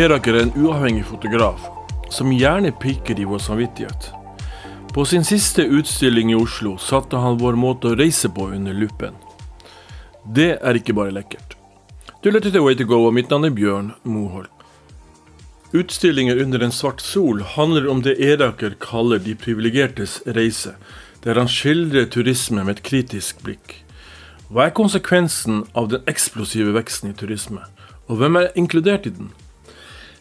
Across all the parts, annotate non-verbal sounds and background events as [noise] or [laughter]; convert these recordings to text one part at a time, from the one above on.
Eraker er en uavhengig fotograf, som gjerne pirker i vår samvittighet. På sin siste utstilling i Oslo satte han vår måte å reise på under lupen. Det er ikke bare lekkert. Du lytter til Way to go, og mitt navn er Bjørn Moholt. Utstillinger under en svart sol handler om det Eraker kaller de privilegertes reise, der han skildrer turisme med et kritisk blikk. Hva er konsekvensen av den eksplosive veksten i turisme, og hvem er inkludert i den?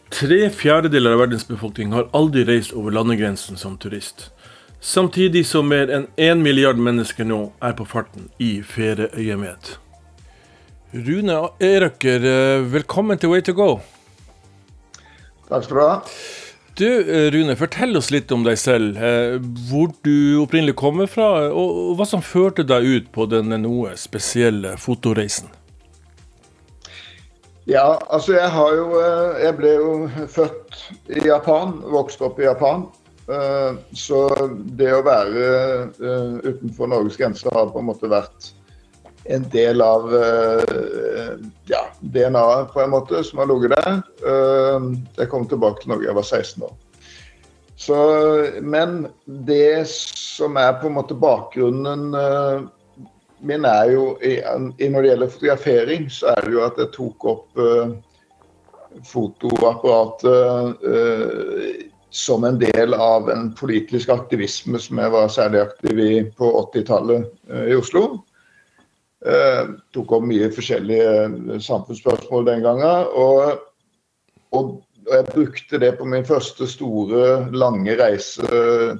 Tre fjerdedeler av verdens befolkning har aldri reist over landegrensen som turist. Samtidig som mer enn én milliard mennesker nå er på farten i ferieøyemed. Rune Eraker, eh, velkommen til Way to go. Takk skal du ha. Du, eh, Rune, fortell oss litt om deg selv. Eh, hvor du opprinnelig kommer fra, og hva som førte deg ut på denne noe spesielle fotoreisen. Ja, altså jeg har jo eh, Jeg ble jo født i Japan, vokste opp i Japan. Eh, så det å være eh, utenfor Norges grenser har på en måte vært en del av ja, DNA-et på en måte, som har ligget der. Jeg kom tilbake til Norge jeg var 16 år. Så, men det som er på en måte bakgrunnen min er jo Når det gjelder fotografering, så er det jo at jeg tok opp uh, fotoapparatet uh, som en del av en politisk aktivisme som jeg var særlig aktiv i på 80-tallet uh, i Oslo. tok opp mye forskjellige samfunnsspørsmål den gangen. Og, og, jeg brukte det på min første store, lange reise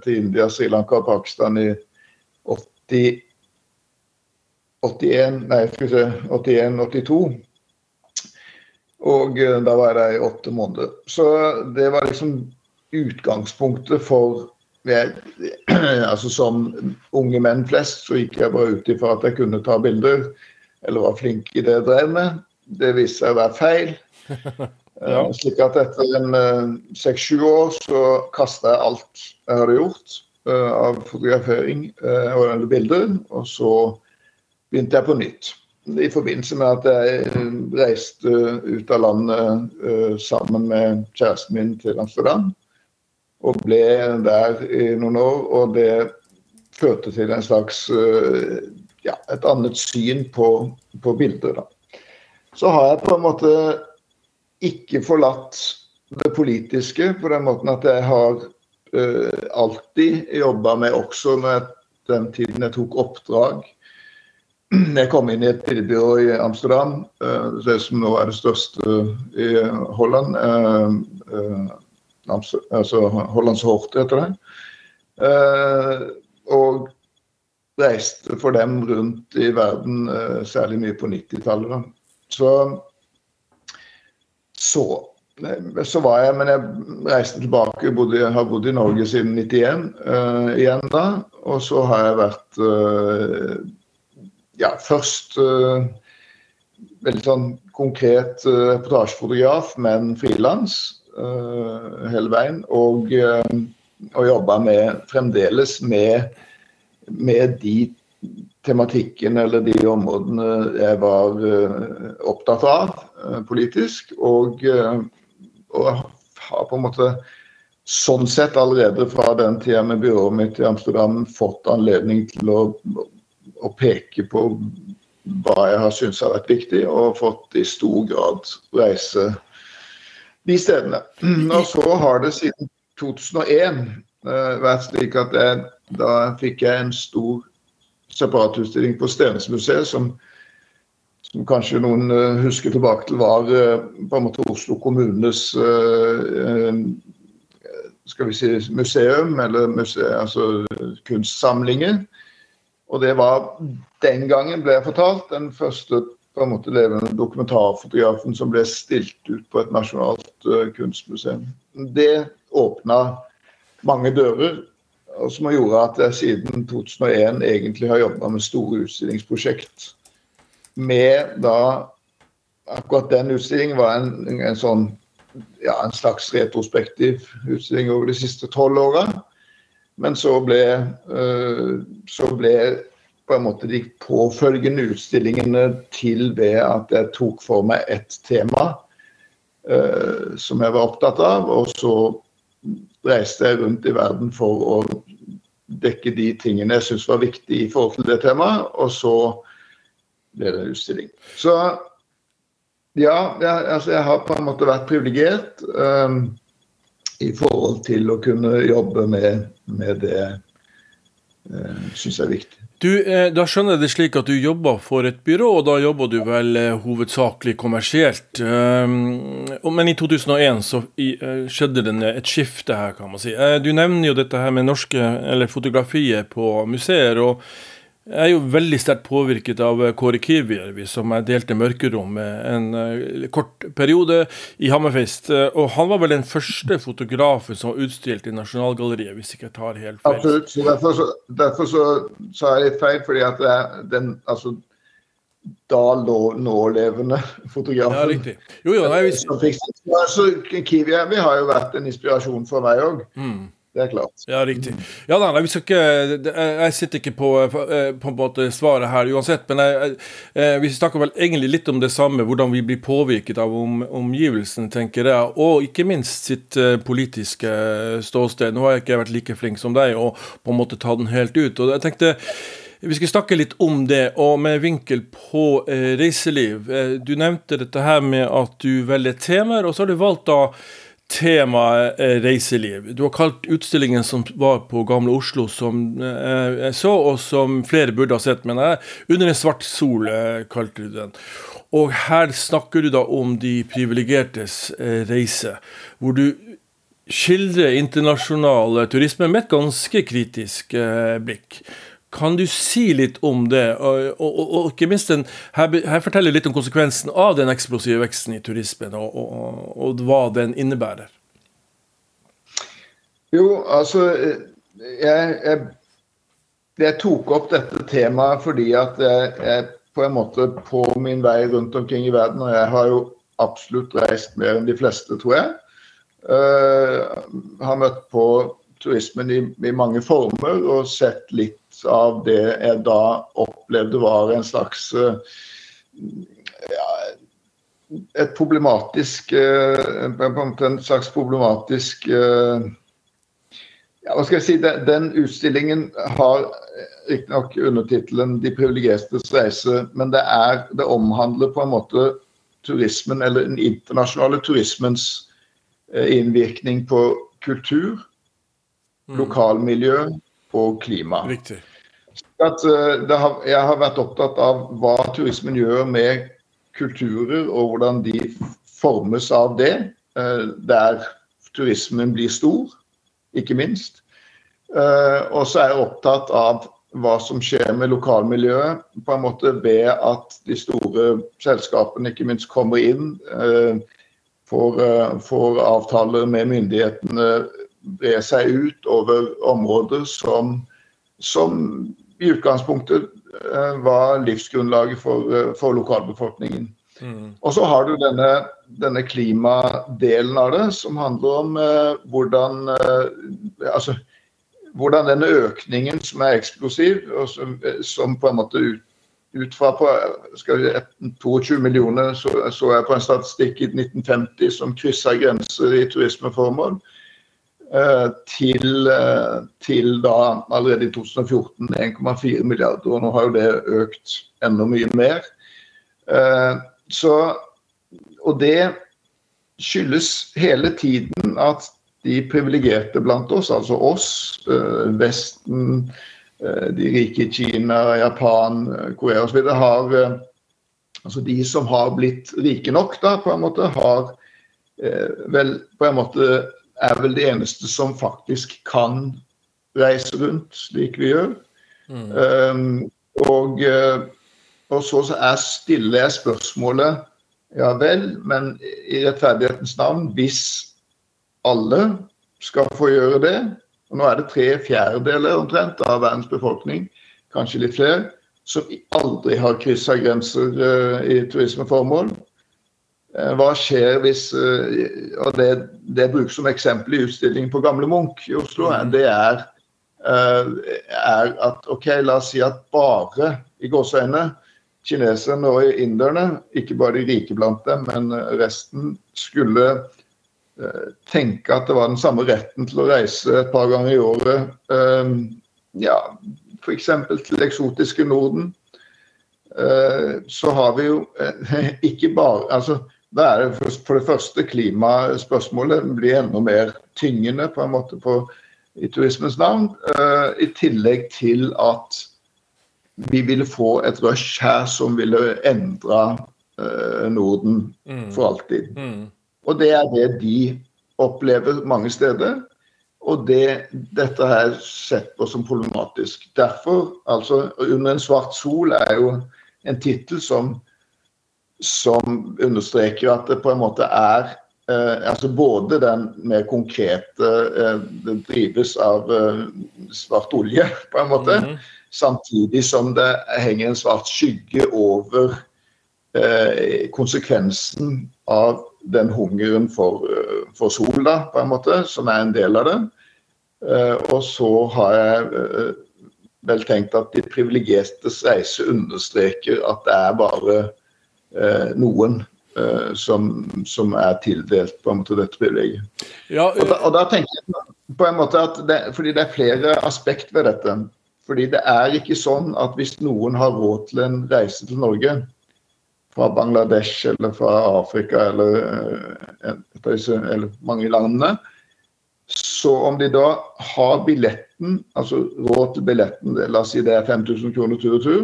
til India, Sri Lanka og Pakistan i 80 81, nei, skal vi se, 81-82. Og eh, da var jeg i åtte måneder. Så det var liksom utgangspunktet for jeg, [clears throat] altså Som unge menn flest så gikk jeg bare ut ifra at jeg kunne ta bilder, eller var flink i det jeg drev med. Det viste seg å være feil. [laughs] ja. Eh, slik at etter en eh, seks-sju år så kasta jeg alt jeg hadde gjort av fotografering og bilder. Og så begynte jeg på nytt. I forbindelse med at jeg reiste ut av landet uh, sammen med kjæresten min til Amsterdam. Og ble der i noen år. Og det førte til en slags uh, ja, et annet syn på, på bilder. Da. Så har jeg på en måte ikke forlatt det politiske på den måten at jeg har alltid jobba med, også med den tiden jeg tok oppdrag jeg kom inn i et bildebyrå i Amsterdam, eh, det som nå er det største i Holland. Eh, eh, altså Hollands Hort heter det. Og reiste for dem rundt i verden, særlig mye på 90-tallet. Så, så, så var jeg Men jeg reiste tilbake. Bodde, har bodd i Norge siden 91 uh, igjen da. Og så har jeg vært ja, først uh, veldig sånn konkret uh, reportasjefotograf, men frilans uh, hele veien. Og, og jobba med, fremdeles med, med de tematikken eller de områdene jeg var opptatt av politisk. Og, og har på en måte sånn sett allerede fra den tida med byrået mitt i Amsterdam fått anledning til å å peke på hva jeg har syntes har vært viktig, og fått i stor grad reise de stedene. Og så har det siden 2001 eh, vært slik at jeg, da fikk jeg en stor separatutstilling på Stenesmuseet, som, som kanskje noen uh, husker tilbake til var uh, på en måte Oslo kommunes skal vi si museum, eller museum, altså kunstsamlinger. Og det var den gangen, ble jeg fortalt, den første på en måte levende dokumentarfotografen som ble stilt ut på et nasjonalt uh, kunstmuseum. Det åpna mange dører, og som har gjort at jeg siden 2001 egentlig har jobba med store utstillingsprosjekt. Med da Akkurat den utstillingen var en, en sånn ja, en slags retrospektiv utstilling over de siste tolv åra. Men så ble, eh, så ble på en måte de påfølgende utstillingene til ved at jeg tok for meg ett tema eh, som jeg var opptatt av. Og så reiste jeg rundt i verden for å dekke de tingene jeg syntes var viktige i forhold til det temaet. Og så ble det en utstilling. Så ja, jeg, altså jeg har på en måte vært privilegert um, i forhold til å kunne jobbe med, med det uh, syns jeg er viktig. Du, eh, Da skjønner jeg det slik at du jobber for et byrå, og da jobber du vel eh, hovedsakelig kommersielt. Um, men i 2001 så skjedde det et skifte her, kan man si. Du nevner jo dette her med norske, eller fotografiet på museer. og jeg er jo veldig sterkt påvirket av eh, Kåre Kirvjärvi, som jeg delte mørkerom med en uh, kort periode i Hammerfest. Uh, og han var vel den første fotografen som var utstilt i Nasjonalgalleriet, hvis ikke jeg tar helt feil. Absolutt. Så derfor, så, derfor så sa jeg litt feil, fordi at det den altså da nålevende [laughs] fotografen. Ja, riktig. Jo, jo, nei, hvis... Kiwi har jo vært en inspirasjon for meg òg. Mm. Det er klart. Ja, riktig. Ja, nei, vi skal ikke, jeg sitter ikke på, på, på en måte svaret her uansett, men jeg, jeg, vi snakker vel egentlig litt om det samme, hvordan vi blir påvirket av om, omgivelsene, tenker jeg, og ikke minst sitt politiske ståsted. Nå har jeg ikke vært like flink som deg og på en måte ta den helt ut. og jeg tenkte vi skal snakke litt om det, og med vinkel på eh, reiseliv. Eh, du nevnte dette her med at du velger temaer, og så har du valgt da temaet eh, reiseliv. Du har kalt utstillingen som var på Gamle Oslo, som eh, jeg så, og som flere burde ha sett, men jeg, 'Under en svart sol' eh, kalte du den. Og her snakker du da om de privilegertes reise, hvor du skildrer internasjonal turisme med et ganske kritisk blikk. Kan du si litt om det, og, og, og ikke minst den, her, her forteller litt om konsekvensen av den eksplosive veksten i turismen, og, og, hva den innebærer? Jo, altså jeg, jeg, jeg, tok opp dette temaet fordi at jeg, jeg på en måte på min vei rundt omkring i verden, og jeg har jo absolutt reist mer enn de fleste, tror jeg, uh, har møtt på turismen i, i mange former og sett litt av det jeg da opplevde var en slags eh, ja, et problematisk eh, En slags problematisk eh, ja, hva skal jeg si, Den, utstillingen har riktignok undertittelen 'De privilegertes reise', men det, er, det omhandler på en måte turismen, eller den internasjonale turismens innvirkning på kultur, mm. lokalmiljø og klima. Riktig at eh, har, jeg har vært opptatt av hva turismen gjør med kulturer, og hvordan de formes av det. Eh, der turismen blir stor, ikke minst. Eh, og så er jeg opptatt av hva som skjer med lokalmiljøet, på en måte ved at de store selskapene ikke minst kommer inn, får, får avtaler med myndighetene, brer seg ut over områder som, som i utgangspunktet eh, var livsgrunnlaget for, eh, for lokalbefolkningen. Mm. Og så har du denne, denne, klimadelen av det, som handler om eh, hvordan eh, altså, hvordan denne økningen som er eksplosiv, og som, eh, som på en måte ut, ut fra på, vi, 22 millioner så, så jeg på en statistikk i 1950 som kryssa grenser i turismeformål. Eh, til, eh, til da allerede i 2014 1,4 milliarder, og nå har jo det økt enda mye mer. Eh, så, og det skyldes hele tiden at de privilegerte blant oss, altså oss, Vesten, de rike i Kina, Japan, Korea osv., har Altså de som har blitt rike nok, da, på en måte, har vel på en måte er vel det eneste som faktisk kan reise rundt slik vi gjør. Mm. Um, og, eh, og, så er stiller jeg spørsmålet ja vel, men i rettferdighetens navn, hvis alle skal få gjøre det, og nå er det tre fjerdedeler omtrent av verdens befolkning, kanskje litt flere, som aldri har kryssa grenser uh, i turismeformål, hva skjer hvis eh, Og det, det brukes som eksempel i utstillingen på Gamle Munch i Oslo. Mm. Det er, eh, er, at OK, la oss si at bare i gåseøynene kineserne og inderne, ikke bare de rike blant dem, men resten, skulle eh, tenke at det var den samme retten til å reise et par ganger i året. Eh, ja, F.eks. til eksotiske Norden. Eh, så har vi jo eh, [laughs] ikke bare altså, da er det For det første klimaspørsmålet blir enda mer tyngende på en måte på, i turismens navn. Uh, I tillegg til at vi ville få et rush her som ville endre uh, Norden mm. for alltid. Mm. Og det er det de opplever mange steder. Og det, dette har jeg sett på som problematisk. Derfor, altså 'Under en svart sol' er jo en tittel som som understreker at det på en måte er eh, altså Både den mer konkrete eh, Det drives av eh, svart olje, på en måte. Mm -hmm. Samtidig som det henger en svart skygge over eh, konsekvensen av den hungeren for, eh, for sol, da, på en måte, som er en del av det. Eh, og så har jeg vel tenkt at de privilegertes reise understreker at det er bare Eh, noen eh, som, som, er tildelt på en måte dette privilegiet. Ja, og, da, og da tenker jeg på en måte at det, fordi det er flere aspekt ved dette. Fordi det er ikke sånn at hvis noen har råd til en reise til Norge fra Bangladesh eller fra Afrika eller, eh, eller mange landene, så om de da har billetten, altså råd til billetten, la oss si det er 5000 kroner tur og tur,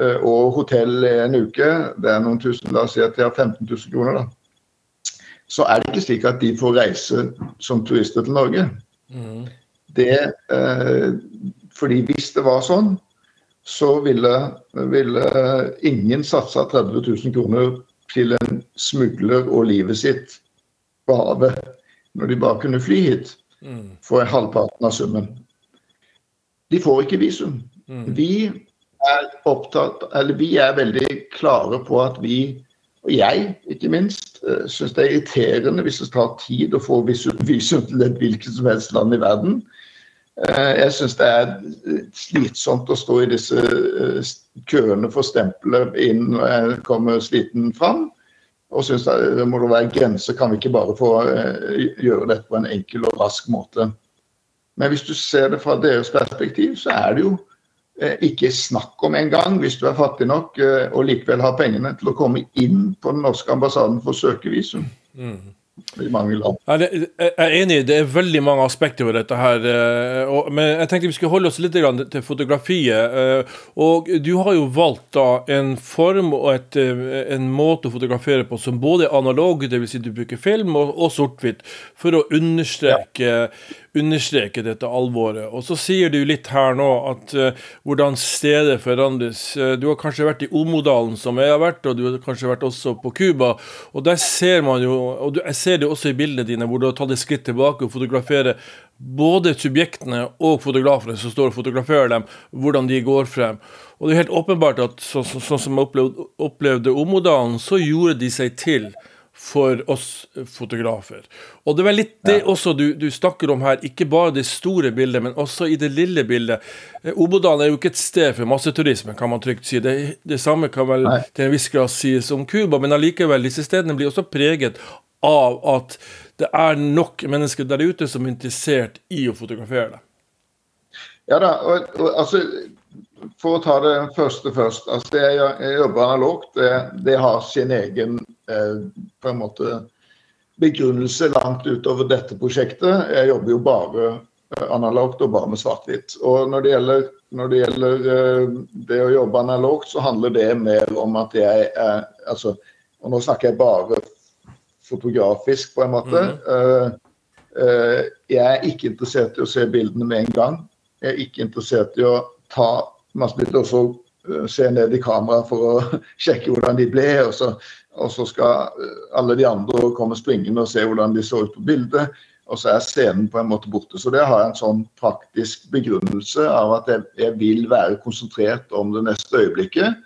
og hotell en uke, det er noen tusen, la oss si at de har 15 000 kroner, da. Så er det ikke slik at de får reise som turister til Norge. Mm. Det, eh, fordi hvis det var sånn, så ville, ville ingen satsa 30 000 kroner til en smugler og livet sitt på havet, når de bare kunne fly hit mm. for halvparten av summen. De får ikke visum. Mm. Vi er opptatt, eller vi er veldig klare på at vi, og jeg ikke minst, eh, syns det er irriterende hvis det tar tid å få visum til [laughs] et hvilket som helst land i verden. Eh, jeg syns det er slitsomt å stå i disse eh, køene for stempelet inn når jeg kommer sliten fram. Og syns det må være grenser, kan vi ikke bare få gjøre dette på en enkel og rask måte. Men hvis du ser det fra deres perspektiv, så er det jo Eh, ikke snakk om engang, hvis du er fattig nok eh, og likevel har pengene til å komme inn på den norske ambassaden for å søke visum. Mm i mange land. Jeg er enig, det er veldig mange aspekter ved dette her. Eh, men jeg tenkte vi skulle holde oss litt til fotografiet. Eh, og du har jo valgt en form og et, eh, en måte å fotografere på som både er analog, dvs. Si du bruker film, og, og sort-hvitt, for å understreke, ja. understreke, dette alvoret. Og så sier du litt her nå at hvordan stedet forandres. Du har kanskje vært i Omodalen, som jeg har vært, og du har kanskje vært også på Cuba. Og der ser man jo og du, jeg ser det også i bildene dine, hvor du har tatt et skritt tilbake og fotograferer både subjektene og fotografene som står og fotograferer dem, hvordan de går frem. Og det er helt åpenbart at sånn så, så, som jeg opplevde, opplevde Omodalen, så gjorde de seg til for oss fotografer. Og det var litt det ja. også du, du, snakker om her, ikke bare det store bildet, men også i det lille bildet. Eh, Obodalen er jo ikke et sted for masseturisme, kan man trygt si. Det, det samme kan vel Nei. til en viss grad sies om Cuba, men allikevel, disse stedene blir også preget av at det er nok mennesker der ute som er interessert i å fotografere det. Ja da, og, og, altså For å ta det første først. altså Det jeg jobber analogt, det, det har sin egen eh, på en måte begrunnelse langt utover dette prosjektet. Jeg jobber jo bare eh, analogt og bare med svart-hvitt. Og når det gjelder, når det, gjelder uh, det å jobbe analogt, så handler det mer om at jeg er altså, Og nå snakker jeg bare fotografisk, på en måte. Mm. Uh, jeg er ikke interessert i å se bildene med en gang. Jeg er ikke interessert i å ta masse bilder og så uh, se ned i kameraet for å [laughs] sjekke hvordan de ble. Og så, og så, skal alle de andre komme springende og se hvordan de så ut på bildet. Og så er scenen på en måte borte. Så det har jeg en sånn praktisk begrunnelse av at jeg, jeg vil være konsentrert om det neste øyeblikket.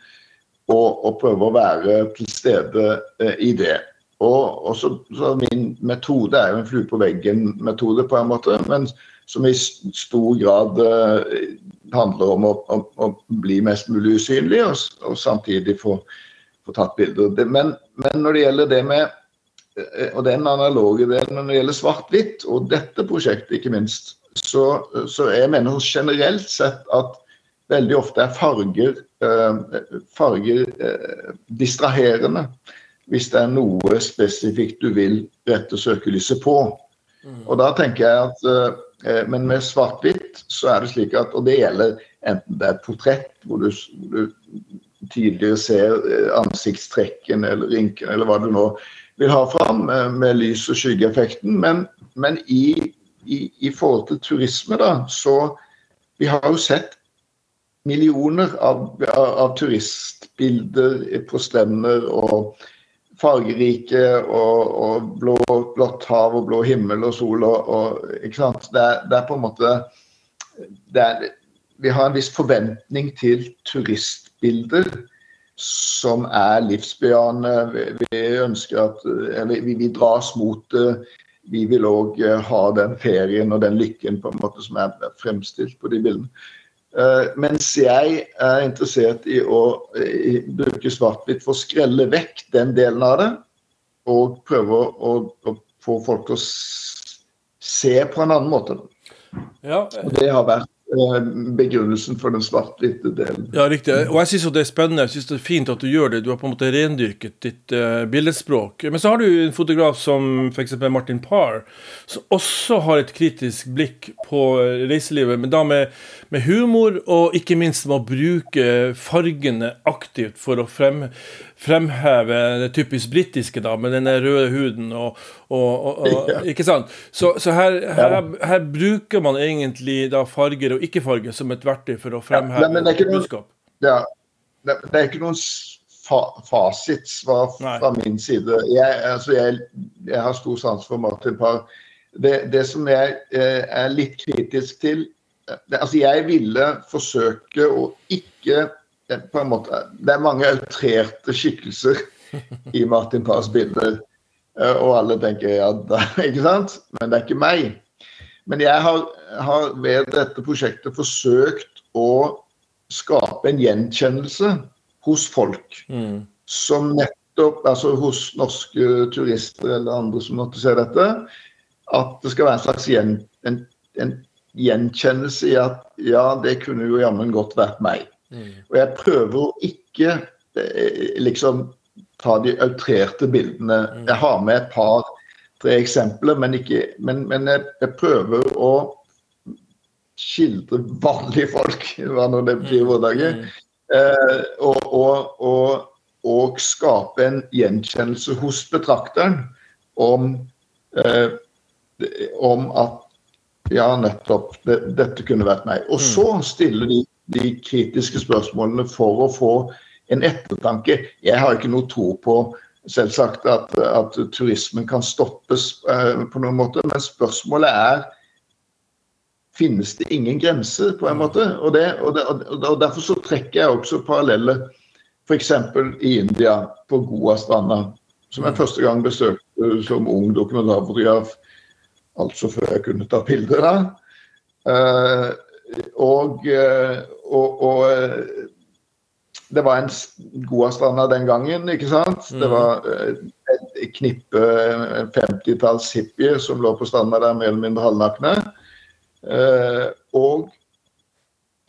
Og, og prøve å være til stede uh, i det. Og, også, så, så, min metode er jo en flue på veggen-metode, på en måte, men som i stor grad uh, handler om å, å, å, bli mest mulig usynlig, og, og samtidig få, få, tatt bilder. Men, men, når det gjelder det med uh, og den analoge delen når det gjelder svart-hvitt, og dette prosjektet ikke minst, så, så jeg mener generelt sett at veldig ofte er farger, uh, farger distraherende hvis det er noe spesifikt du vil rette søkelyset på. Mm. Og da tenker jeg at eh, Men med svart-hvitt så er det slik at Og det gjelder enten det er et portrett hvor du, hvor du tidligere ser eh, ansiktstrekken eller rynken eller hva du nå vil ha fram med, med lys- og skyggeeffekten. Men, men i, i, i, forhold til turisme, da, så Vi har jo sett millioner av, av, av turistbilder på strender og fargerike og, og blå, blått hav og blå himmel og sol og, og ikke sant? Det det er, på en måte er, Vi har en viss forventning til turistbilder som er livsbejaende. Vi, vi ønsker at eller, vi, vi dras mot det. Vi vil òg ha den ferien og den lykken på en måte som er fremstilt på de bildene. Uh, mens jeg er interessert i å i, bruke svart-hvitt for å skrelle vekk den delen av det, og prøve å, å, få folk til å se på en annen måte. Ja. Og det har vært Eh, begrunnelsen for den svart-hvite delen. Ja, riktig. Og jeg syns det er spennende. Jeg synes det er fint at du gjør det. Du har på en måte rendyrket ditt uh, billedspråk. Men så har du en fotograf som f.eks. Martin Parr, som også har et kritisk blikk på reiselivet, men da med, med humor, og ikke minst med å bruke fargene aktivt for å frem, fremheve det typisk britiske, da, med den røde huden og, og, og, og Ikke sant? Så, så her, her, her, bruker man egentlig da farger og ikke-farger som et verktøy for å fremheve ja, budskap. Ja, det, det, er ikke noen fa fasitsvar fra min side. Jeg, altså jeg, jeg, har stor sans for Martin Parr. Det, det, som jeg eh, er litt kritisk til det, altså Jeg ville forsøke å ikke på en måte, Det er mange outrerte skikkelser i Martin Pars bilder. Eh, og alle tenker ja, da, [laughs] ikke sant? Men det er ikke meg. Men jeg har, har ved dette prosjektet forsøkt å skape en gjenkjennelse hos folk. Mm. Som nettopp, altså hos norske turister eller andre som måtte se dette, at det skal være en slags gjen, en, en gjenkjennelse i at ja, det kunne jo jammen godt vært meg. Mm. Og jeg prøver å ikke eh, liksom ta de outrerte bildene. Mm. Jeg har med et par-tre eksempler, men, ikke, men, men jeg, jeg, prøver å skildre vanlige folk, [laughs] hva nå det betyr i våre dager. Eh, og, og, og, og, skape en gjenkjennelse hos betrakteren om, eh, om at ja, nettopp, det, dette kunne vært meg. Og så stiller de de kritiske spørsmålene for å få en ettertanke. Jeg har ikke noe tro på selvsagt at, at turismen kan stoppes uh, på noen måte, men spørsmålet er finnes det ingen grenser, på en måte. Og, det, og, det, og Derfor så trekker jeg også paralleller f.eks. i India, på Goa-stranda, som jeg første gang besøkte som ung dokumentarfotograf, altså før jeg kunne ta bilder der. Uh, og, uh, og, og eh, det var en Goastranda den gangen, ikke sant. Mm. Det var eh, et knippe 50-talls hippier som lå på stranda der mer eller mindre halvnakne. Eh, og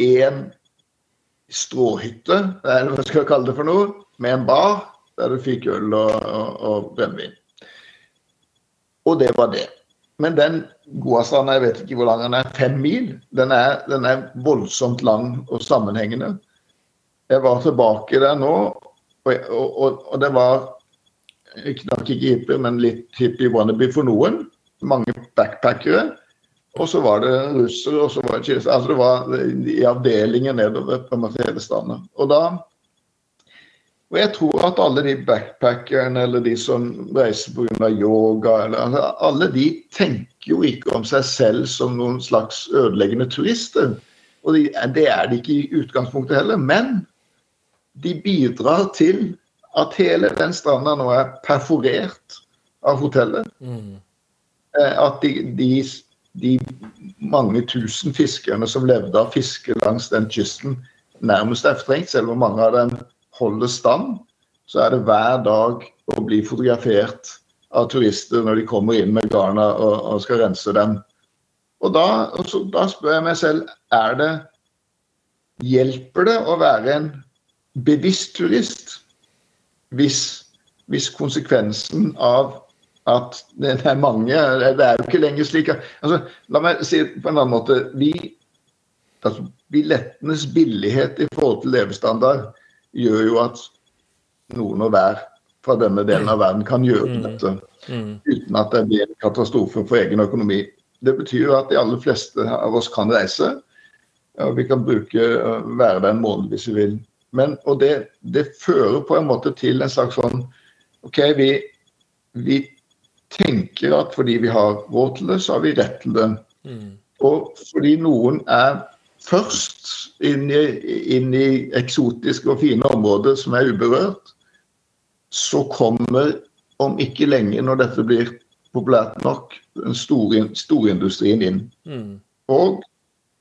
en stråhytte, eller hva skal jeg kalle det for noe, med en bar der du fikk øl og, og, og brennevin. Og det var det. Men den Goastranda, jeg vet ikke hvor lang den er, fem mil, den er, den er voldsomt lang og sammenhengende. Jeg var tilbake der nå, og, og, og det var knakk ikke hippie, men litt hippie wannabe for noen. Mange backpackere. Og så var det russere, og så var det kinesere. Altså det var i avdelinger nedover på hele. Og da og jeg tror at alle de backpackerne eller de som reiser pga. yoga, eller, alle de tenker jo ikke om seg selv som noen slags ødeleggende turister. Og de, det er de ikke i utgangspunktet heller. Men de bidrar til at hele den stranda nå er perforert av hotellet. Mm. At de, de, de, mange tusen fiskerne som levde av fiske langs den kysten, nærmest er fortrengt. Selv om mange av dem holder stand, så er det hver dag å bli fotografert av turister når de kommer inn med garna og, og skal rense dem. Og da, altså, da, spør jeg meg selv er det Hjelper det å være en bevisst turist hvis, hvis konsekvensen av at det er mange Det er jo ikke lenger slik altså, La meg si det på en annen måte. Vi, altså, Billettens billighet i forhold til levestandard gjør jo at noen og hver fra denne delen av verden kan gjøre mm. dette mm. uten at det blir en katastrofe for egen økonomi. Det betyr jo at de aller fleste av oss kan reise. og Vi kan bruke, være der en måned hvis vi vil. Men, og det, det, fører på en måte til en slags sånn OK, vi, vi tenker at fordi vi har råd til det, så har vi rett til det. Mm. Og fordi noen er først inn i, inn i eksotiske og fine områder som er uberørt, så kommer om ikke lenge, når dette blir populært nok, den store, storindustrien inn. Mm. Og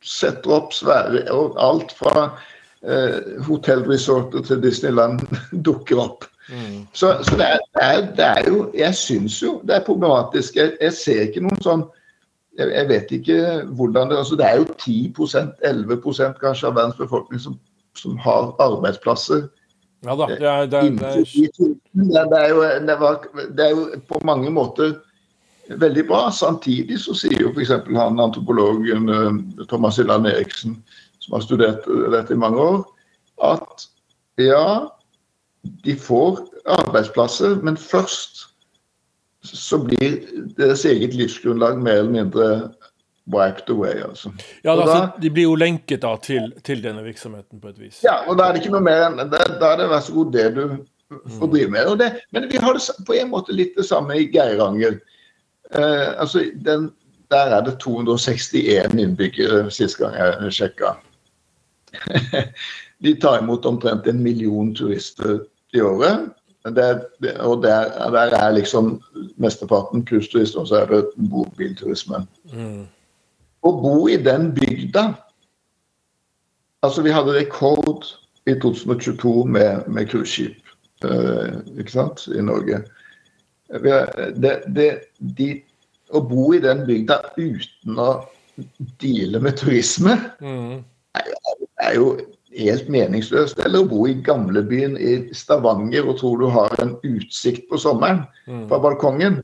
setter opp svære og Alt fra eh, hotellresorter til Disneyland [laughs] dukker opp. Mm. Så, så det, er, det, er, det, er, jo Jeg syns jo det er problematisk. Jeg, jeg ser ikke noen sånn jeg, jeg, vet ikke hvordan det altså Det er jo 10% 11% kanskje av verdens befolkning som, som har arbeidsplasser. Ja da, det er, det er, det er, det er jo, var, det er jo på mange måter veldig bra. Samtidig så sier jo f.eks. han antropologen eh, Thomas Hylland Eriksen, som har studert dette i mange år, at ja, de får arbeidsplasser, men først så blir deres eget livsgrunnlag mer eller mindre wiped away. altså. Ja, da, da, De blir jo lenket da til, til, denne virksomheten på et vis. Ja, og da er det ikke noe mer enn Da, da er det vær så god det du får drive med. Det, men vi har det på en måte litt det samme i Geiranger. Eh, altså, den, Der er det 261 innbyggere sist gang jeg sjekka. [laughs] De tar imot omtrent en million turister i året. Det, det, og der, der, er liksom mesteparten cruiseturister, og så er det bobilturisme. Mm. Å bo i den bygda Altså, vi hadde rekord i 2022 med, med cruiseskip uh, ikke sant, i Norge. Det, det, de, å bo i den bygda uten å deale med turisme mm. er, er jo helt meningsløst. Eller å bo i gamlebyen i Stavanger og tro du har en utsikt på sommeren mm. fra balkongen.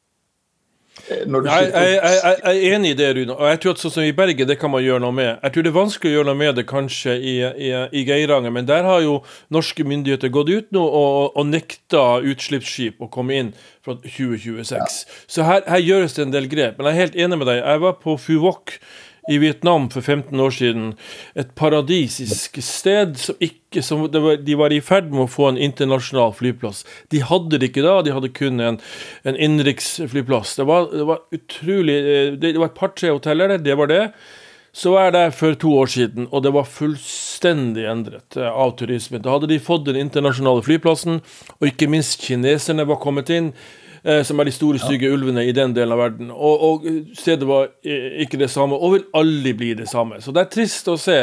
Eh, jeg, jeg, jeg, jeg, er enig i det, Rune. Og jeg tror at sånn som i Bergen, det kan man gjøre noe med. Jeg tror det er vanskelig å gjøre noe med det kanskje i, i, i Geiranger, men der har jo norske myndigheter gått ut nå og, og nekta utslippsskip å komme inn fra 2026. Ja. Så her, her, gjøres det en del grep. Men jeg er helt enig med deg. Jeg var på Fuvok i Vietnam for 15 år siden. Et paradisisk sted som ikke som var, De var i ferd med å få en internasjonal flyplass. De hadde det ikke da, de hadde kun en, en innenriksflyplass. Det, det, var utrolig eh, Det var et par-tre hoteller der, det var det. Så var jeg der for to år siden, og det var fullstendig endret eh, av turismen. Da hadde de fått den internasjonale flyplassen, og ikke minst kineserne var kommet inn eh, som er de store, stygge ja. ulvene i den delen av verden. Og, og, stedet var eh, ikke det samme, og vil aldri bli det samme. Så det er trist å se.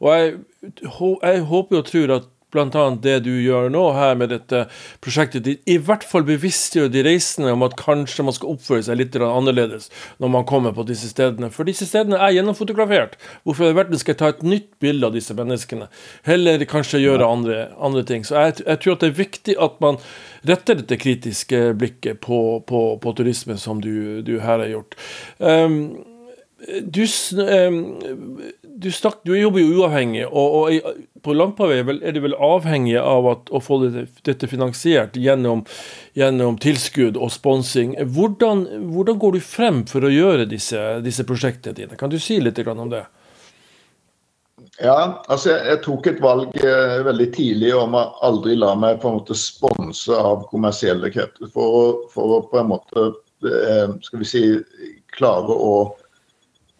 Og jeg, jeg håper og tror at bl.a. det du gjør nå her med dette prosjektet, i hvert fall bevisstgjør de reisende om at kanskje man skal oppføre seg litt annerledes når man kommer på disse stedene. For disse stedene er gjennomfotografert. Hvorfor i verden skal jeg ta et nytt bilde av disse menneskene? Heller kanskje gjøre andre, andre ting. Så jeg, jeg, tror at det er viktig at man retter dette kritiske blikket på, på, på turisme, som du, du, her har gjort. Um, du, um, du, snak, du, jobber jo uavhengig, og, og på langt på vei er du vel avhengig av at, å få dette finansiert gjennom, gjennom, tilskudd og sponsing. Hvordan, hvordan, går du frem for å gjøre disse, disse prosjektene dine? Kan du si litt om det? Ja, altså jeg, jeg tok et valg eh, veldig tidlig om å aldri la meg på en måte sponse av kommersielle krefter. For, for, å på en måte eh, skal vi si, klare å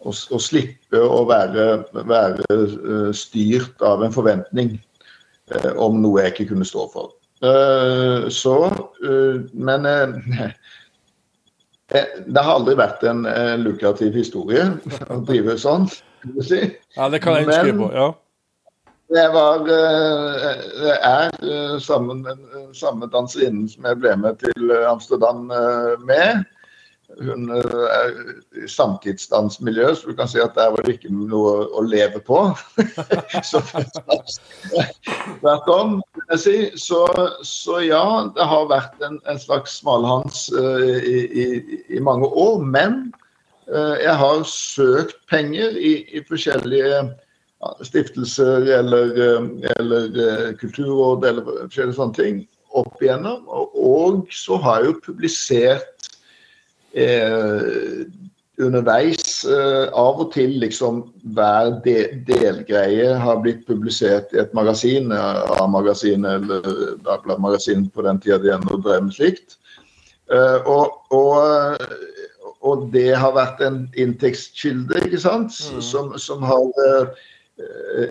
å, å slippe å være, være, eh, styrt av en forventning eh, om noe jeg ikke kunne stå for. Så Men [laughs] det har aldri vært en lukrativ historie å drive sånn. Si. Ja, det kan jeg huske på. ja. Det var er med samme danserinnen som jeg ble med til Amsterdam med hun er i samtidsdansmiljø, så du kan si at der var det ikke noe å leve på. [laughs] så tvert om, vil jeg si. Så, så, ja, det har vært en, en slags smalhans uh, i, i, i, mange år. Men uh, jeg har søkt penger i, i forskjellige stiftelser eller, eller kulturråd eller forskjellige sånne ting opp igjennom. Og, og så har jeg jo publisert eh, underveis eh, av og til liksom hver de, delgreie har blitt publisert i et magasin, A-magasin eller Dagbladet-magasin på den tida de ennå drev med slikt. Eh, og, og, og, det har vært en inntektskilde, ikke sant, mm. som, som, har eh,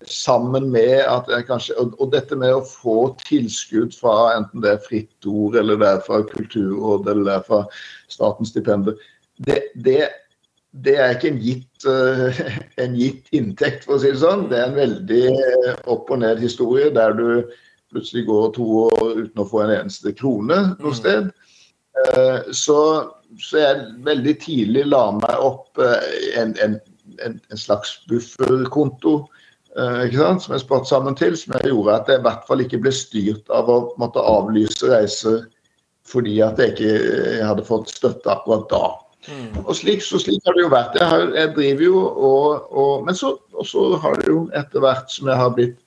Sammen med at jeg kanskje og, og, dette med å få tilskudd fra enten det er Fritt Ord, eller det er fra Kulturrådet, eller det er fra statens stipender. Det, det, det, er ikke en gitt, uh, [laughs] en gitt, inntekt, for å si det sånn. Det er en veldig eh, opp og ned historie der du plutselig går to år uten å få en eneste krone noe mm. sted. Så, så, jeg veldig tidlig la meg opp en, en, en, en, slags bufferkonto. ikke sant, som jeg spart sammen til, som jeg gjorde at jeg i hvert fall ikke ble styrt av å måtte avlyse reiser fordi at jeg ikke jeg hadde fått støtte akkurat da. Mm. Og slik, så slik har det jo vært. Jeg, har, jeg driver jo og, og Men så, så, har det jo etter hvert som jeg har blitt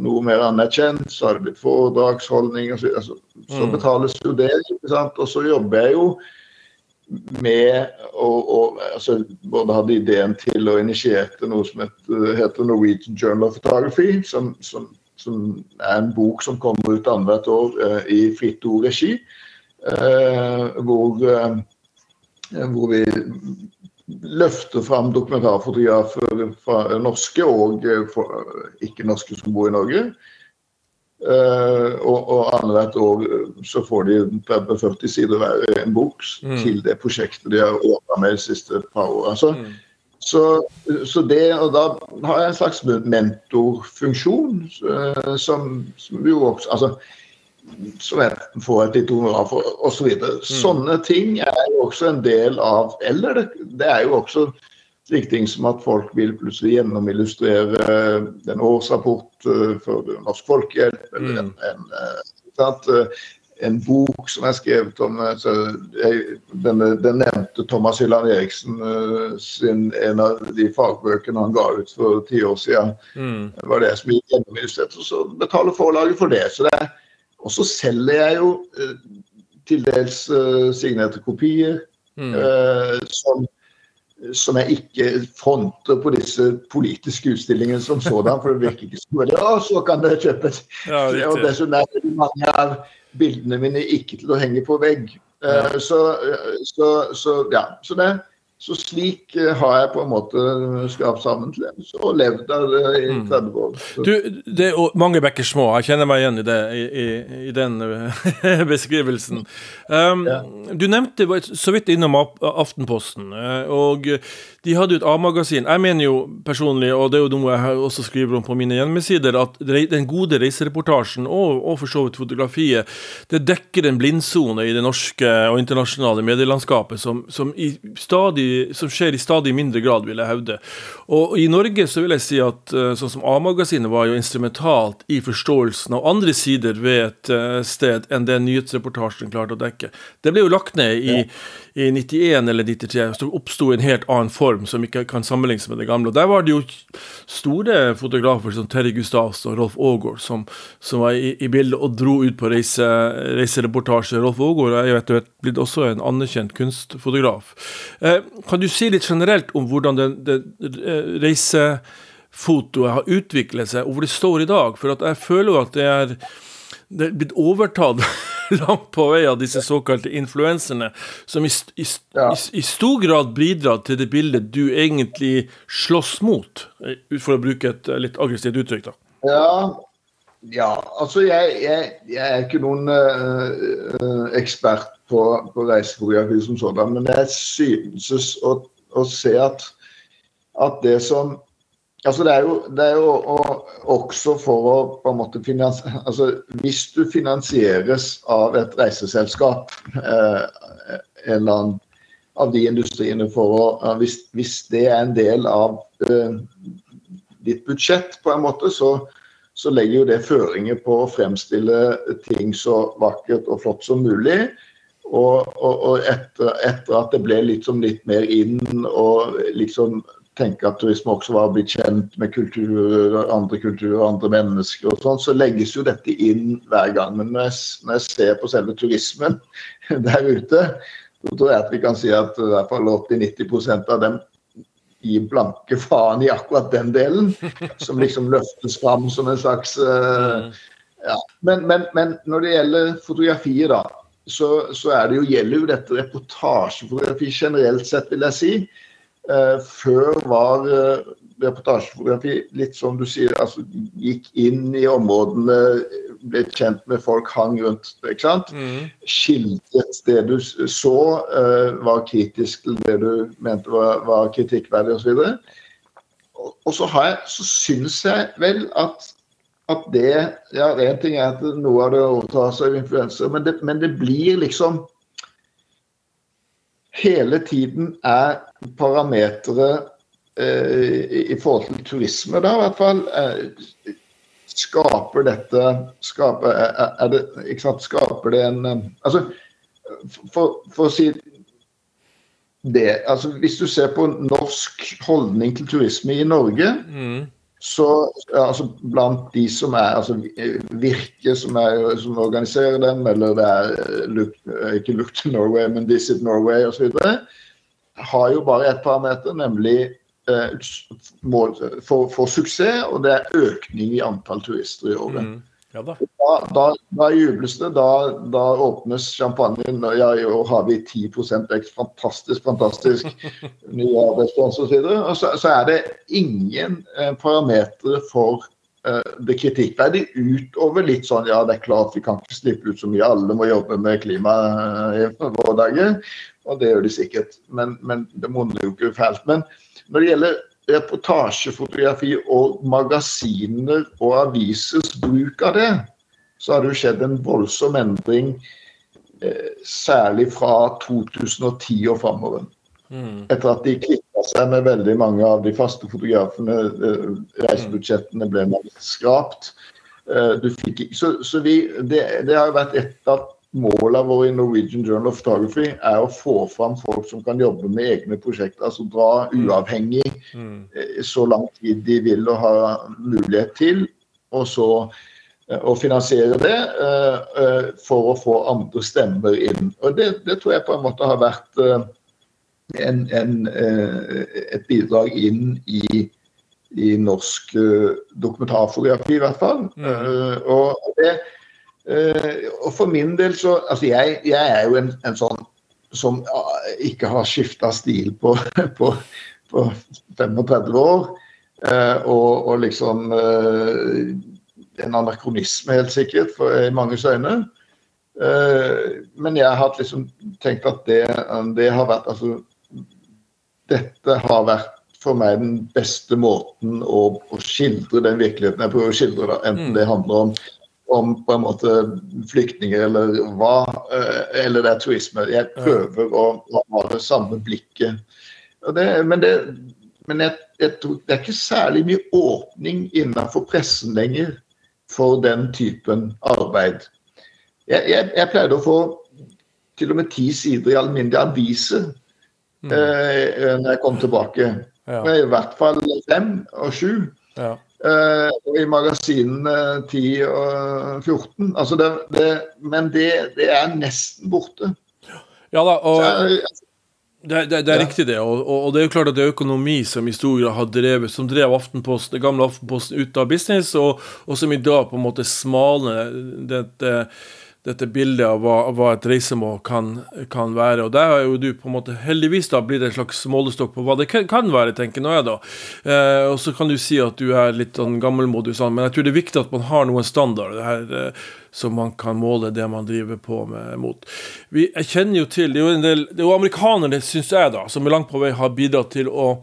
noe mer anerkjent, så har det blitt foredragsholdning, og så, altså, så mm. betales jo det. ikke sant? Og så jobber jeg jo med å altså, Både hadde ideen til og initierte noe som heter Norwegian Journal of Photography, som, som, som er en bok som kommer ut annethvert år uh, i Fritt Ord-regi. Uh, hvor, uh, hvor vi løfter fram dokumentarfotografer fra norske og ikke-norske som bor i Norge. Uh, og, og annethvert år så får de 30-40 sider hver en bok mm. til det prosjektet de har åpna med de siste par årene. Så, mm. så, så, det, og da har jeg en slags mentorfunksjon som, som jo også altså, som jeg får et litt honorar for, osv. Så mm. Sånne ting er jo også en del av Eller det, det er jo også slike ting som at folk vil plutselig gjennomillustrere en årsrapport eh, for Norsk Folkehjelp, eller en, mm. en, en, en bok som er skrevet om Den nevnte Thomas Hylland Eriksen sin, en av de fagbøkene han ga ut for ti år siden. Mm. var det som gikk gjennomillustrert. Og så betaler forlaget for det. så det og så selger jeg jo eh, til dels eh, signerte kopier mm. eh, som, som, jeg ikke fronter på disse politiske utstillingene som sådan, for det virker ikke som veldig Ja, så kan dere kjøpe et! Ja, og dessuten er det mange av bildene mine ikke til å henge på vegg. Ja. Eh, så, så, så, ja. Så det, så slik eh, har jeg på en måte skrapt sammen til det, og levd der i 30 mm. år. Du, det er mange bekker små. Jeg kjenner meg igjen i, det, i, i, den eh, [laughs] beskrivelsen. Um, ja. Du nevnte så vidt innom Aftenposten, eh, og de hadde jo et A-magasin. Jeg mener jo personlig, og det er jo noe jeg også skriver om på mine hjemmesider, at den gode reisereportasjen, og, og for så vidt fotografiet, det dekker en blindsone i det norske og internasjonale medielandskapet som, som i stadig som skjer i stadig mindre grad, vil jeg hevde. Og i Norge så vil jeg si at eh, sånn som A-magasinet var jo instrumentalt i forståelsen av andre sider ved et eh, sted enn det nyhetsreportasjen klarte å dekke. Det ble jo lagt ned i, i 91 eller 93 så oppsto en helt annen form som ikke kan sammenlignes med det gamle. Og Der var det jo store fotografer som Terje Gustavs og Rolf Aagaard som, som, var i, i, bildet og dro ut på reise, reisereportasje. Rolf Aagaard er jo etter hvert blitt også en anerkjent kunstfotograf. Eh, kan du si litt generelt om hvordan det, det, eh, reisefotoet har utviklet seg, og hvor det står i dag? For jeg føler jo at det er, det er blitt overtatt [laughs] langt på vei av disse såkalte influenserne, som i, i, ja. i, i, stor grad bidrar til det bildet du egentlig slåss mot, for å bruke et litt aggressivt uttrykk. da. Ja, Ja, altså jeg, jeg, jeg er ikke noen uh, ekspert på, på reisefotografi som sådan, men jeg synes å, å se at, at, det som Altså det er jo, det er jo og, også for å på en måte finansiere Altså hvis du finansieres av et reiseselskap, eh, en eller annen av de industriene for å uh, hvis, hvis, det er en del av ditt budsjett, på en måte, så så legger jo det føringer på å fremstille ting så vakkert og flott som mulig. Og, og, og etter, etter, at det ble liksom litt mer inn og liksom tenke at turisme også var blitt kjent med kulturer, andre kulturer, andre mennesker og sånn, så legges jo dette inn hver gang. Men når jeg, når jeg ser på selve turismen [laughs] der ute, så tror jeg at vi kan si at i hvert fall 80-90% av dem gi blanke faen i akkurat den delen, [laughs] som liksom løftes fram som en slags uh, ja. men, men, men, når det gjelder fotografiet, da, så, så det jo, gjelder jo dette reportasjefotografi generelt sett, vil jeg si. Uh, før var uh, reportasjefotografi litt som du sier, altså gikk inn i områdene, ble kjent med folk, hang rundt. ikke sant? Mm. Skildret det du så, uh, var kritisk til det du mente var, var kritikkverdig osv. Og, og så, har jeg, så syns jeg vel at, at det ja, Én ting er at noe av det overtas av influenser, men, men det blir liksom Hele tiden er parametere Eh, i forhold til turisme, da i hvert fall, eh, skaper dette skaper, er det, ikke sant, skaper det en eh, Altså, for, for, å si det altså Hvis du ser på norsk holdning til turisme i Norge, mm. Så altså, Blant de som er altså Virke, som, er, som organiserer dem, eller det er look, ikke Look to Norway, men Visit Norway osv., har jo bare ett parameter, nemlig Eh, mål for, for, suksess, og det er økning i antall turister i året. Mm. Ja, da. Da, da, da, jubles det. Da, da åpnes champagnen. Ja, I år har vi 10% vekst. Fantastisk, fantastisk. Nye arbeidsplasser osv. Og, og så, så er det ingen eh, parametere for eh, det kritikkverdige utover litt sånn ja, det er klart vi kan ikke slippe ut så mye. Alle må jobbe med klima eh, i våre dager. Og det gjør de sikkert. Men, men det monner jo ikke fælt. Men når det gjelder reportasjefotografi og magasiner og avisers bruk av det, så har det jo skjedd en voldsom endring, eh, særlig fra 2010 og framover. Mm. Etter at de kvitta seg med veldig mange av de faste fotografene, eh, reisebudsjettene ble skrapt. Eh, fikk, så, så vi, det, det, har vært et av målet våre i Norwegian Journal of Photography er å få fram folk som kan jobbe med egne prosjekter. Altså dra mm. uavhengig mm. så lang tid de vil og har mulighet til. Og så eh, å finansiere det uh, for å få andre stemmer inn. Og det, det, tror jeg på en måte har vært uh, en, en, uh, et bidrag inn i, i norsk dokumentarfotografi, i hvert fall. Mm. og det og for min del så Altså, jeg, jeg er jo en, en, sånn som ikke har skifta stil på, [laughs] på, på, 35 år. Uh, og, og, liksom En anakronisme, helt sikkert, for, i manges øyne. men jeg har liksom tenkt at det, det har vært Altså, dette har vært for meg den beste måten å, å skildre den virkeligheten jeg prøver å skildre, da, enten mm. det handler om om på en måte flyktninger eller hva, eh, eller det er turisme. Jeg prøver å, å ha det samme blikket. Det, men, det, men jeg, jeg tror, det er ikke særlig mye åpning innenfor pressen lenger for den typen arbeid. Jeg, jeg, jeg pleide å få til og med ti sider i alminnelige aviser mm. eh, når jeg kom tilbake. Ja. I hvert fall fem og sju. Ja. Uh, I magasinene 10 og 14. Altså det, det, men det, det, er nesten borte. Ja da, og jeg, det, det, det, er ja. riktig, det. Og, og, det er jo klart at det er økonomi som i stor grad har drevet, som drev Aftenposten, det gamle Aftenposten ut av business, og, og som i dag på en måte smaler det, dette bildet av hva, hva et reisemål kan, kan, være. Og der har jo du på en måte heldigvis da blitt en slags målestokk på hva det kan, være, tenker nå jeg da. Eh, og så kan du si at du er litt sånn gammelmodig, sånn, men jeg tror det er viktig at man har noen standarder her, eh, så man kan måle det man driver på med mot. Vi, jeg kjenner jo til, Det er jo en del, det er jo amerikanere, syns jeg, da, som langt på vei har bidratt til å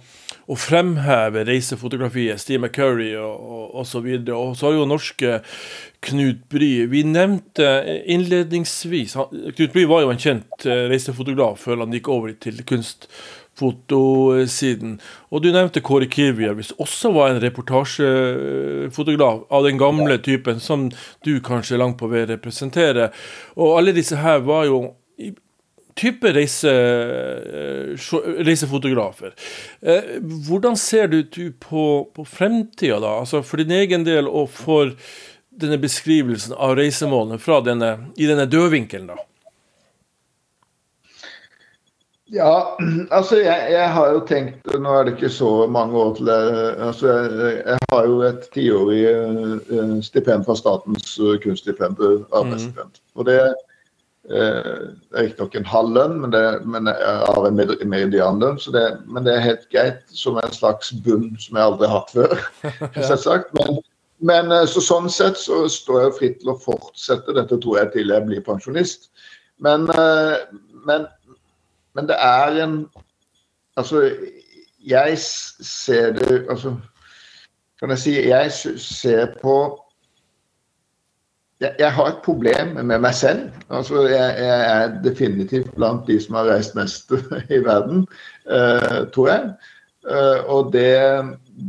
å fremheve reisefotografiet, Steve McCurry og. Og, og, og så har jo norske Knut Bry Vi nevnte innledningsvis Knut Bry var jo en kjent eh, reisefotograf før han gikk over til kunstfotosiden. Og du nevnte Kåre Kirvjärvis, også var en reportasjefotograf av den gamle typen som du kanskje langt på vei representerer. Og alle disse her var jo type reise, eh, reisefotografer. Eh, hvordan ser du, på, på fremtida, da? Altså for din egen del og for denne beskrivelsen av reisemålene fra denne, i denne dødvinkelen, da? Ja, altså jeg, jeg, har jo tenkt Nå er det ikke så mange år til det. Altså jeg, jeg har jo et tiårig uh, stipend fra Statens kunststipend, arbeidsstipend. Mm. Og det, Eh, Riktignok en halv lønn, men, det, men av en medianlønn. Det, men det er helt greit som en slags bunn som jeg aldri har hatt før. [laughs] [laughs] selvsagt. Men, men eh, så sånn sett så står jeg fritt til å fortsette dette, tror jeg, til jeg blir pensjonist. Men, eh, men, men det er en Altså, jeg ser det Altså, kan jeg si Jeg ser på jeg, jeg, har et problem med meg selv. Altså, jeg, jeg, er definitivt blant de som har reist mest [laughs] i verden, uh, tror jeg. Uh, og det,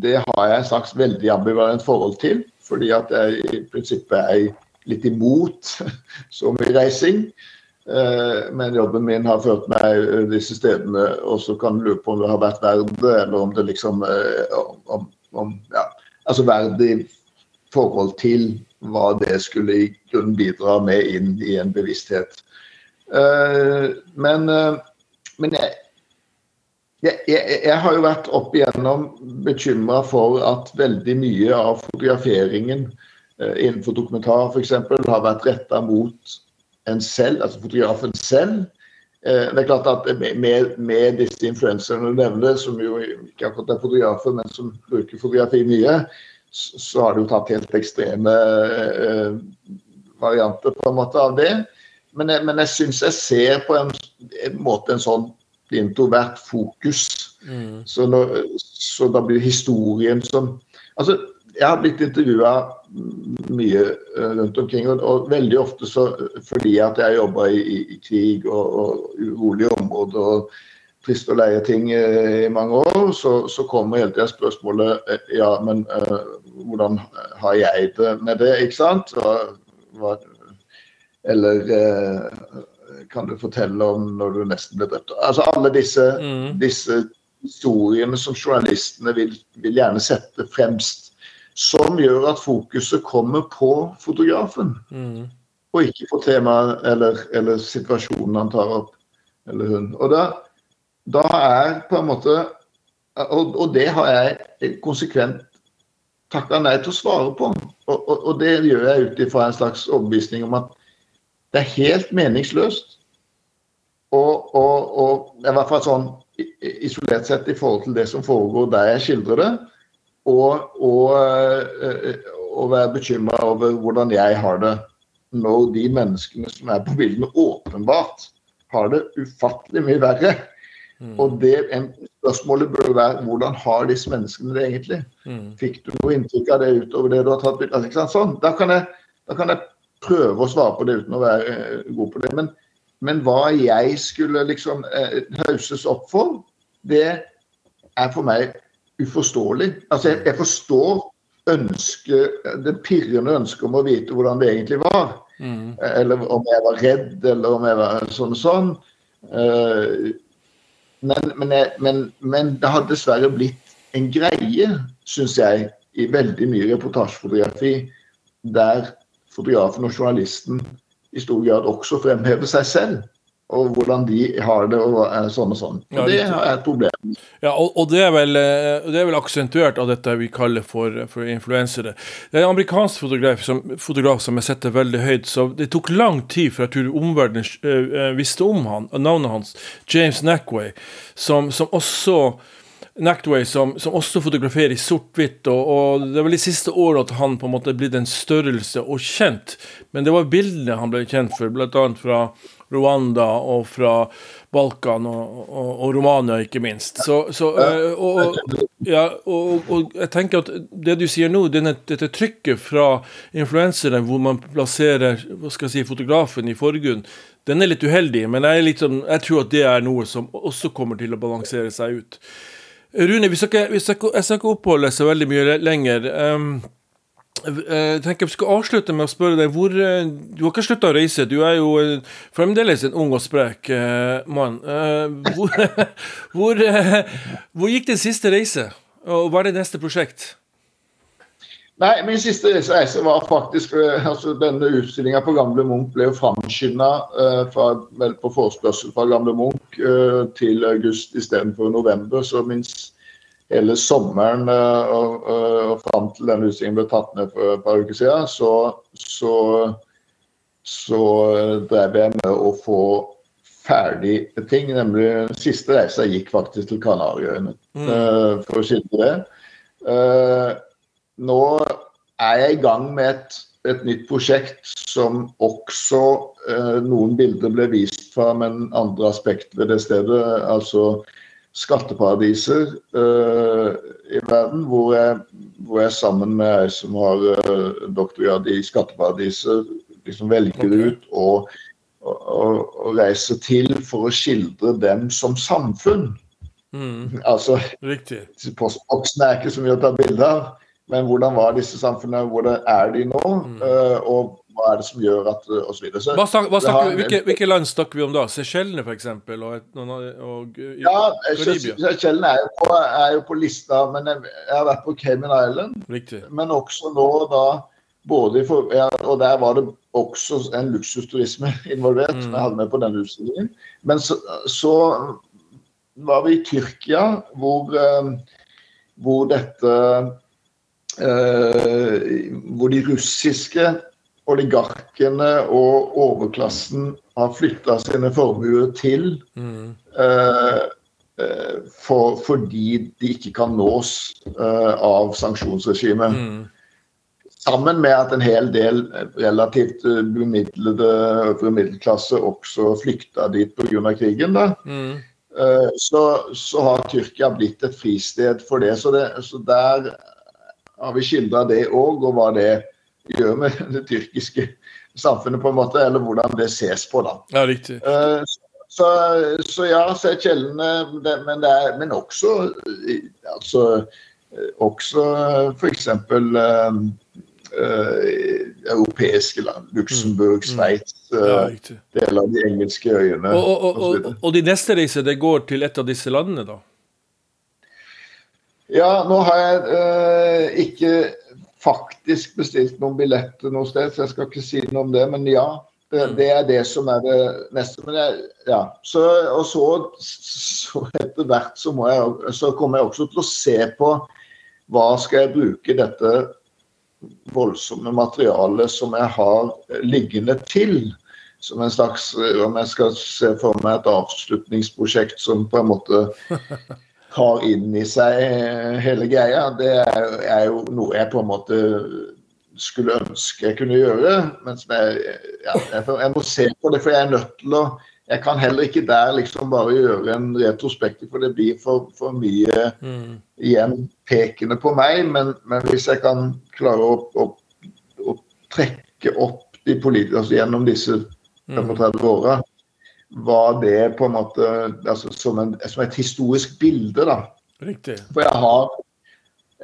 det, har jeg et slags veldig ambivalent forhold til. Fordi at jeg i prinsippet er litt imot [laughs] så mye reising. Uh, men jobben min har ført meg disse stedene, og så kan du lure på om det har vært verdt eller om det liksom om, om, ja, Altså verdt i forhold til hva det skulle i grunnen bidra med inn i en bevissthet. Uh, men, uh, men jeg, jeg, jeg, har jo vært opp igjennom bekymra for at veldig mye av fotograferingen uh, innenfor dokumentar f.eks. har vært retta mot en selv, altså fotografen selv. Det er klart at med, med disse influenserne du nevner, som jo ikke akkurat er fotografer, men som bruker fotografi mye, så har det jo tatt helt ekstreme eh, varianter på en måte av det. Men jeg, men jeg syns jeg ser på en, en, måte en sånn introvert fokus. Mm. Så, når, så, da blir historien som Altså, jeg har blitt intervjua mye uh, rundt omkring, og, og, veldig ofte så fordi at jeg jobber i, i, i, krig og, og urolige områder. og trist og leie ting eh, i mange år, så, så kommer hele tida spørsmålet eh, ja, men uh, hvordan har jeg det med det, ikke sant? Hva, eller uh, kan du fortelle om når du nesten ble drept? Altså alle disse, mm. disse historiene som journalistene vil, vil, gjerne sette fremst, som gjør at fokuset kommer på fotografen. Mm. Og ikke på temaet eller, eller situasjonen han tar opp, eller hun. Og da, da er på en måte og, og det har jeg konsekvent takka nei til å svare på. Og, og, og det gjør jeg ut ifra en slags overbevisning om at det er helt meningsløst. Og, og, i hvert fall sånn isolert sett i forhold til det som foregår der jeg skildrer det, og, og, og være bekymra over hvordan jeg har det når de menneskene som er på bildene, åpenbart har det ufattelig mye verre Mm. Og det en, Spørsmålet burde være hvordan har disse menneskene det egentlig? Mm. Fikk du noe inntrykk av det utover det du har tatt bilde altså, sånn, da, kan jeg, da kan jeg prøve å svare på det uten å være uh, god på det. Men, men, hva jeg skulle liksom uh, hauses opp for, det er for meg uforståelig. Altså, jeg, jeg forstår ønske, det pirrende ønsket om å vite hvordan det egentlig var. Mm. Eller om jeg var redd, eller om jeg var sånn og sånn. Uh, men, men, men, men, det har dessverre blitt en greie, syns jeg, i veldig mye reportasjefotografi der fotografen og journalisten i stor grad også fremhever seg selv. Og hvordan de har det, og sånn og sånn. Og det er et problem. Ja, og, og det, er vel, eh, det er vel aksentuert av dette vi kaller for, for influensere. Det er en amerikansk fotograf som, fotograf som jeg setter veldig høyt, så det tok lang tid før jeg tror omverdenen eh, eh, visste om han, navnet hans, James Nackway, som, som også Nactway som, som også fotograferer i sort-hvitt, og, og det er vel de siste årene at han på en måte er blitt en størrelse og kjent. Men det var bildene han ble kjent for, bl.a. fra Rwanda og fra Balkan og, og, og Romania, ikke minst. Så, så eh, og, ja, og jeg tenker at det du sier nå, denne, dette trykket fra influensere, hvor man plasserer hva skal jeg si, fotografen i forgrunnen, den er litt uheldig. Men jeg, er litt sånn, jeg tror at det er noe som også kommer til å balansere seg ut. Rune, vi skal ikke, vi jeg skal ikke oppholde seg veldig mye lenger. Um, jeg tenker Vi skal avslutte med å spørre deg hvor eh, Du har ikke slutta å reise. Du er jo eh, fremdeles en ung og sprek eh, mann. Eh, hvor, [laughs] hvor, eh, hvor gikk din siste reise? Og hva er det neste prosjekt? Nei, min siste reise var faktisk eh, altså Denne utstillinga på Gamle Munch ble jo framskynda uh, på forespørsel fra Gamle Munch eh, til august istedenfor november. Så minst hele sommeren eh, og, og, og fram til denne utstillingen ble tatt ned for et par uker siden, så, så, så eh, drev jeg med å få ferdig ting. Nemlig siste reisa gikk faktisk til Kanariøyene, eh, for å skildre det. Nå er jeg i gang med et, et nytt prosjekt som også eh, noen bilder ble vist fra, men andre aspekter ved det stedet. Altså skatteparadiser eh, i verden, hvor jeg, hvor jeg sammen med ei som har eh, doktorgrad i skatteparadiser, liksom velger okay. ut og, og, og reiser til for å skildre dem som samfunn. Mm, Altså riktig. Postboksen er ikke så mye å ta bilde av, men hvordan var disse samfunnene, hvordan er de nå, eh, og hva er det som gjør at og så videre. Så, Hva snak, hva snakker, har- hvilke, hvilke land snakker vi om da? Seychellene, f.eks.? Og, og, og ja, Karibia? Seychellene er, er jo på lista, men jeg, jeg har vært på Cayman Island, Riktig. men også nå da både i for, ja, Og der var det også en luksusturisme [laughs] involvert, som jeg hadde med på denne utstillingen. Men så, så var vi i Tyrkia, hvor, eh, hvor dette eh, Hvor de russiske oligarkene og overklassen har flytta sine formuer til Mm, eh, eh, for, fordi de ikke kan nås eh, av sanksjonsregimet. mm, Sammen med at en hel del relativt eh, bemidlede øvre middelklasse også flykta dit pga. krigen. da. mm. Eh, Så, så har Tyrkia blitt et fristed for det. Så, det, så der har vi skildra det òg, og hva det gjør med [laughs] det tyrkiske samfunnet, på en måte, eller hvordan det ses på. da. Ja, riktig. Eh, Så, så ja, Seychellene, det- men, det er- men også eh, altså, eh, også f.eks. Uh, europeiske land. Luxembourg, Sveits, uh, Ja, eh, deler av de engelske øyene og, og og, og de neste reiser, det går til et av disse landene, da? Ja, nå har jeg eh, ikke faktisk bestilt noen billetter noe sted, så jeg skal ikke si noe om det. Men ja, det, det er det som er det neste. Men jeg, ja. så, og så, så etter hvert så, må jeg, så kommer jeg også til å se på hva skal jeg bruke dette voldsomme materialet som jeg har liggende til. Som en slags, om jeg skal se for meg et avslutningsprosjekt som på en måte [laughs] har inn i seg hele greia, det er, er jo noe jeg på en måte skulle ønske jeg kunne gjøre. Men som jeg, ja, jeg, jeg må se på det, for jeg er nødt til å Jeg kan heller ikke der liksom bare gjøre en retrospekt, for det blir for, for mye Mm. igjen pekende på meg. Men, men hvis jeg kan klare å, å, å trekke opp de politikere altså gjennom disse 35 åra, var det på en måte altså som, en, som et historisk bilde, da. Riktig. For jeg har,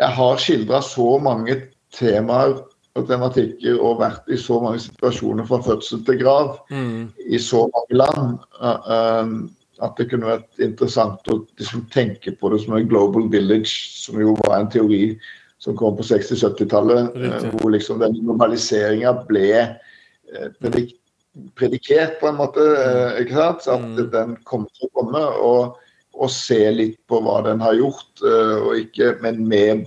jeg har skildra så mange temaer og tematikker og vært i så mange situasjoner fra fødsel til grav Mm. i så mange land uh, um, at det kunne vært interessant å liksom, tenke på det som en global village, som jo var en teori som kom på 60-70-tallet, Riktig. hvor liksom den globaliseringa ble eh, predikt, predikert, på en måte. eh, ikke sant? Så at Mm. den kommer til å komme. Og, og se litt på hva den har gjort, eh, og ikke, men med,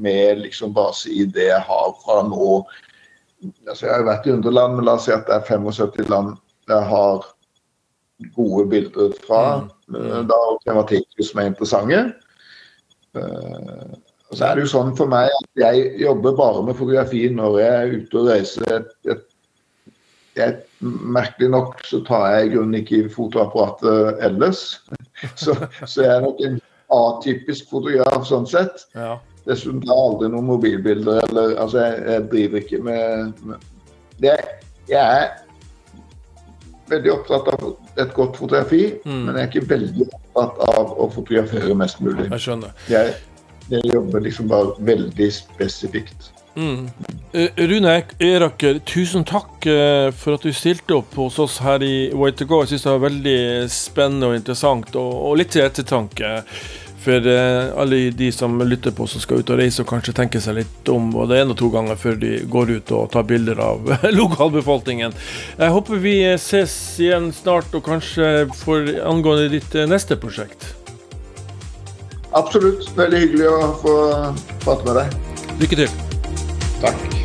med liksom base i det jeg har fra nå. Altså, jeg har jo vært i underland, men la oss si at det er 75 land jeg har gode bilder fra. Mm. eh, Da, og tematikker som er interessante. Og så er det jo sånn for meg at jeg jobber bare med fotografi når jeg er ute og reiser. et, jeg, jeg, merkelig nok så tar jeg i grunnen ikke fotoapparatet ellers. [laughs] Så, så jeg er nok en atypisk fotograf sånn sett. Ja. Dessuten tar jeg aldri noen mobilbilder eller Altså, jeg, jeg driver ikke med, med det, Jeg er veldig opptatt av et godt fotografi, Mm. men jeg er ikke veldig opptatt av å fotografere mest mulig. Jeg skjønner. Jeg, jeg jobber liksom bare veldig spesifikt. Mm. Eh, Rune Eraker, tusen takk eh, for at du stilte opp hos oss her i Way to Go. Jeg syns det var veldig spennende og interessant, og, litt til ettertanke. For eh, alle de som lytter på som skal ut og reise og kanskje tenke seg litt om både én og to ganger før de går ut og tar bilder av [laughs] lokalbefolkningen. Jeg håper vi ses igjen snart, og kanskje for angående ditt neste prosjekt. Absolutt. Veldig hyggelig å få prate med deg. Lykke til. Takk.